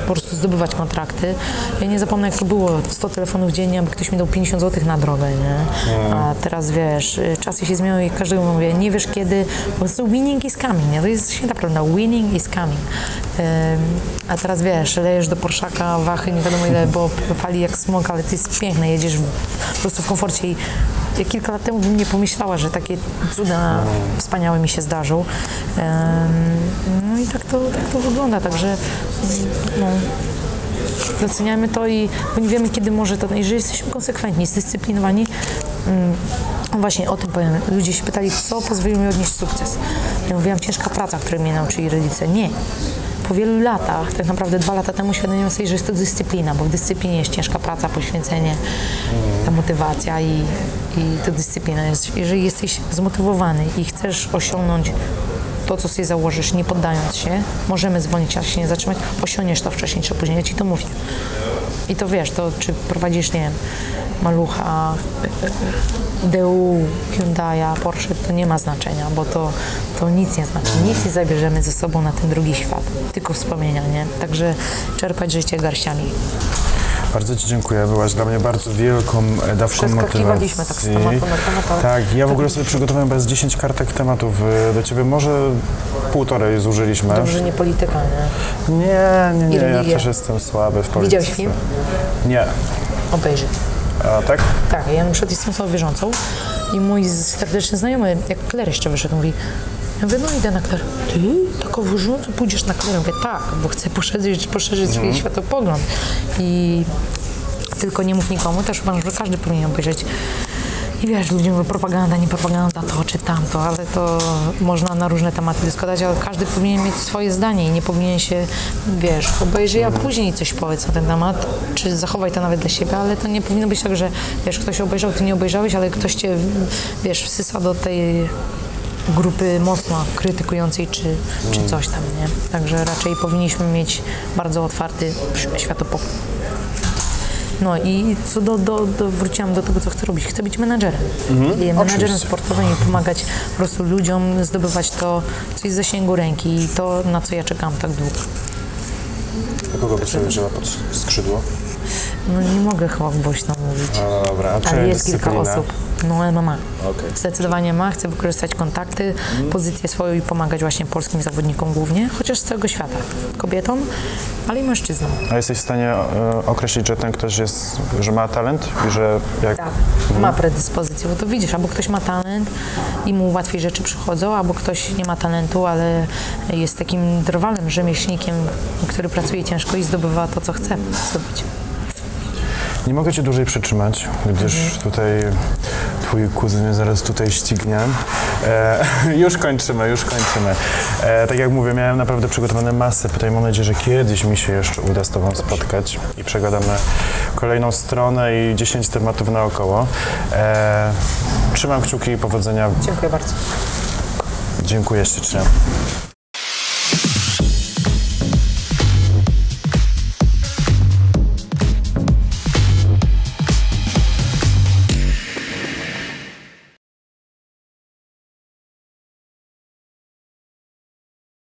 po prostu zdobywać kontrakty. Ja nie zapomnę, jak to było, 100 telefonów dziennie, aby ktoś mi dał 50 zł na drogę, nie? A teraz wiesz, czasy się zmieniają i każdego mówię, nie wiesz kiedy, po prostu winning is coming, nie? To jest święta prawda, winning is coming. A teraz wiesz, lejesz do Porszaka wachy, nie wiadomo ile, bo pali jak smog, ale to jest piękne, jedziesz po prostu w komforcie i ja kilka lat temu bym nie pomyślała, że takie cuda wspaniałe mi się zdarzą. No i tak to, tak to wygląda, także no, doceniamy to i bo nie wiemy, kiedy może to, jeżeli jesteśmy konsekwentni, zdyscyplinowani, mm, właśnie o tym powiem. Ludzie się pytali, co pozwoliło mi odnieść sukces. Ja mówiłam, ciężka praca, której mnie nauczyli rodzice. Nie. Po wielu latach, tak naprawdę dwa lata temu świadomiłam sobie, że jest to dyscyplina, bo w dyscyplinie jest ciężka praca, poświęcenie, ta motywacja i, i to dyscyplina. Jest, jeżeli jesteś zmotywowany i chcesz osiągnąć to, co sobie założysz, nie poddając się, możemy zwolnić, a się nie zatrzymać, osiągniesz to wcześniej czy później, ja ci to mówię. I to wiesz, to czy prowadzisz, nie wiem, Malucha, DU, Hyundai'a, Porsche, to nie ma znaczenia, bo to, to nic nie znaczy. Nic nie zabierzemy ze sobą na ten drugi świat, tylko wspomnienia, nie? Także czerpać życie garściami. Bardzo Ci dziękuję. Byłaś dla mnie bardzo wielką e, dawką Przeskakiwaliśmy motywacji. tak z tematu na temat, Tak, ja w ogóle sobie przygotowałem bez 10 kartek tematów e, do Ciebie. Może półtorej zużyliśmy. Dobrze, nie polityka, nie? Nie, nie, nie. I Ja też jestem słaby w polityce. Widziałeś film? Nie. Obejrzyj. A tak? Tak, ja na przykład jestem osobą wierzącą I mój serdeczny znajomy, jak Kler jeszcze wyszedł, mówi, ja mówię, no idę na Kler. Ty, tak owożąco pójdziesz na Kler? Ja mówię, tak, bo chcę poszerzyć, poszerzyć swój światopogląd. I tylko nie mów nikomu, też uważam, że każdy powinien obejrzeć. I wiesz, ludzie mówią propaganda, nie propaganda, to czy tamto, ale to można na różne tematy dyskutować, ale każdy powinien mieć swoje zdanie i nie powinien się, wiesz, obejrzyj, a później coś powiedz na ten temat, czy zachowaj to nawet dla siebie, ale to nie powinno być tak, że wiesz, ktoś obejrzał, ty nie obejrzałeś, ale ktoś cię, wiesz, wsysa do tej grupy mocno krytykującej czy, czy coś tam, nie? Także raczej powinniśmy mieć bardzo otwarty światopogląd. No i co do, do, do, wróciłam do tego, co chcę robić. Chcę być menadżerem. I menadżerem Oczywiście. sportowym i pomagać po prostu ludziom zdobywać to, co jest w zasięgu ręki i to, na co ja czekam tak długo. A kogo by sobie wzięła pod skrzydło? No nie mogę chyba głośno mówić. No dobra, a Ale jest kilka osób. No MMA. Okej. Zdecydowanie ma, chcę wykorzystać kontakty, pozycję swoją i pomagać właśnie polskim zawodnikom głównie, chociaż z całego świata. Kobietom, ale i mężczyznom. A jesteś w stanie e, określić, że ten ktoś jest, że ma talent i że jak... Tak, ma predyspozycję, bo to widzisz, albo ktoś ma talent i mu łatwiej rzeczy przychodzą, albo ktoś nie ma talentu, ale jest takim drwalem, rzemieślnikiem, który pracuje ciężko i zdobywa to, co chce zdobyć. Nie mogę cię dłużej przytrzymać, gdyż tutaj twój kuzyn zaraz tutaj ścignie. E, [laughs] już kończymy, już kończymy. E, tak jak mówię, miałem naprawdę przygotowane masę pytań. Mam nadzieję, że kiedyś mi się jeszcze uda z tobą spotkać i przegadamy kolejną stronę i 10 tematów naokoło. E, trzymam kciuki i powodzenia. Dziękuję bardzo. Dziękuję ślicznie.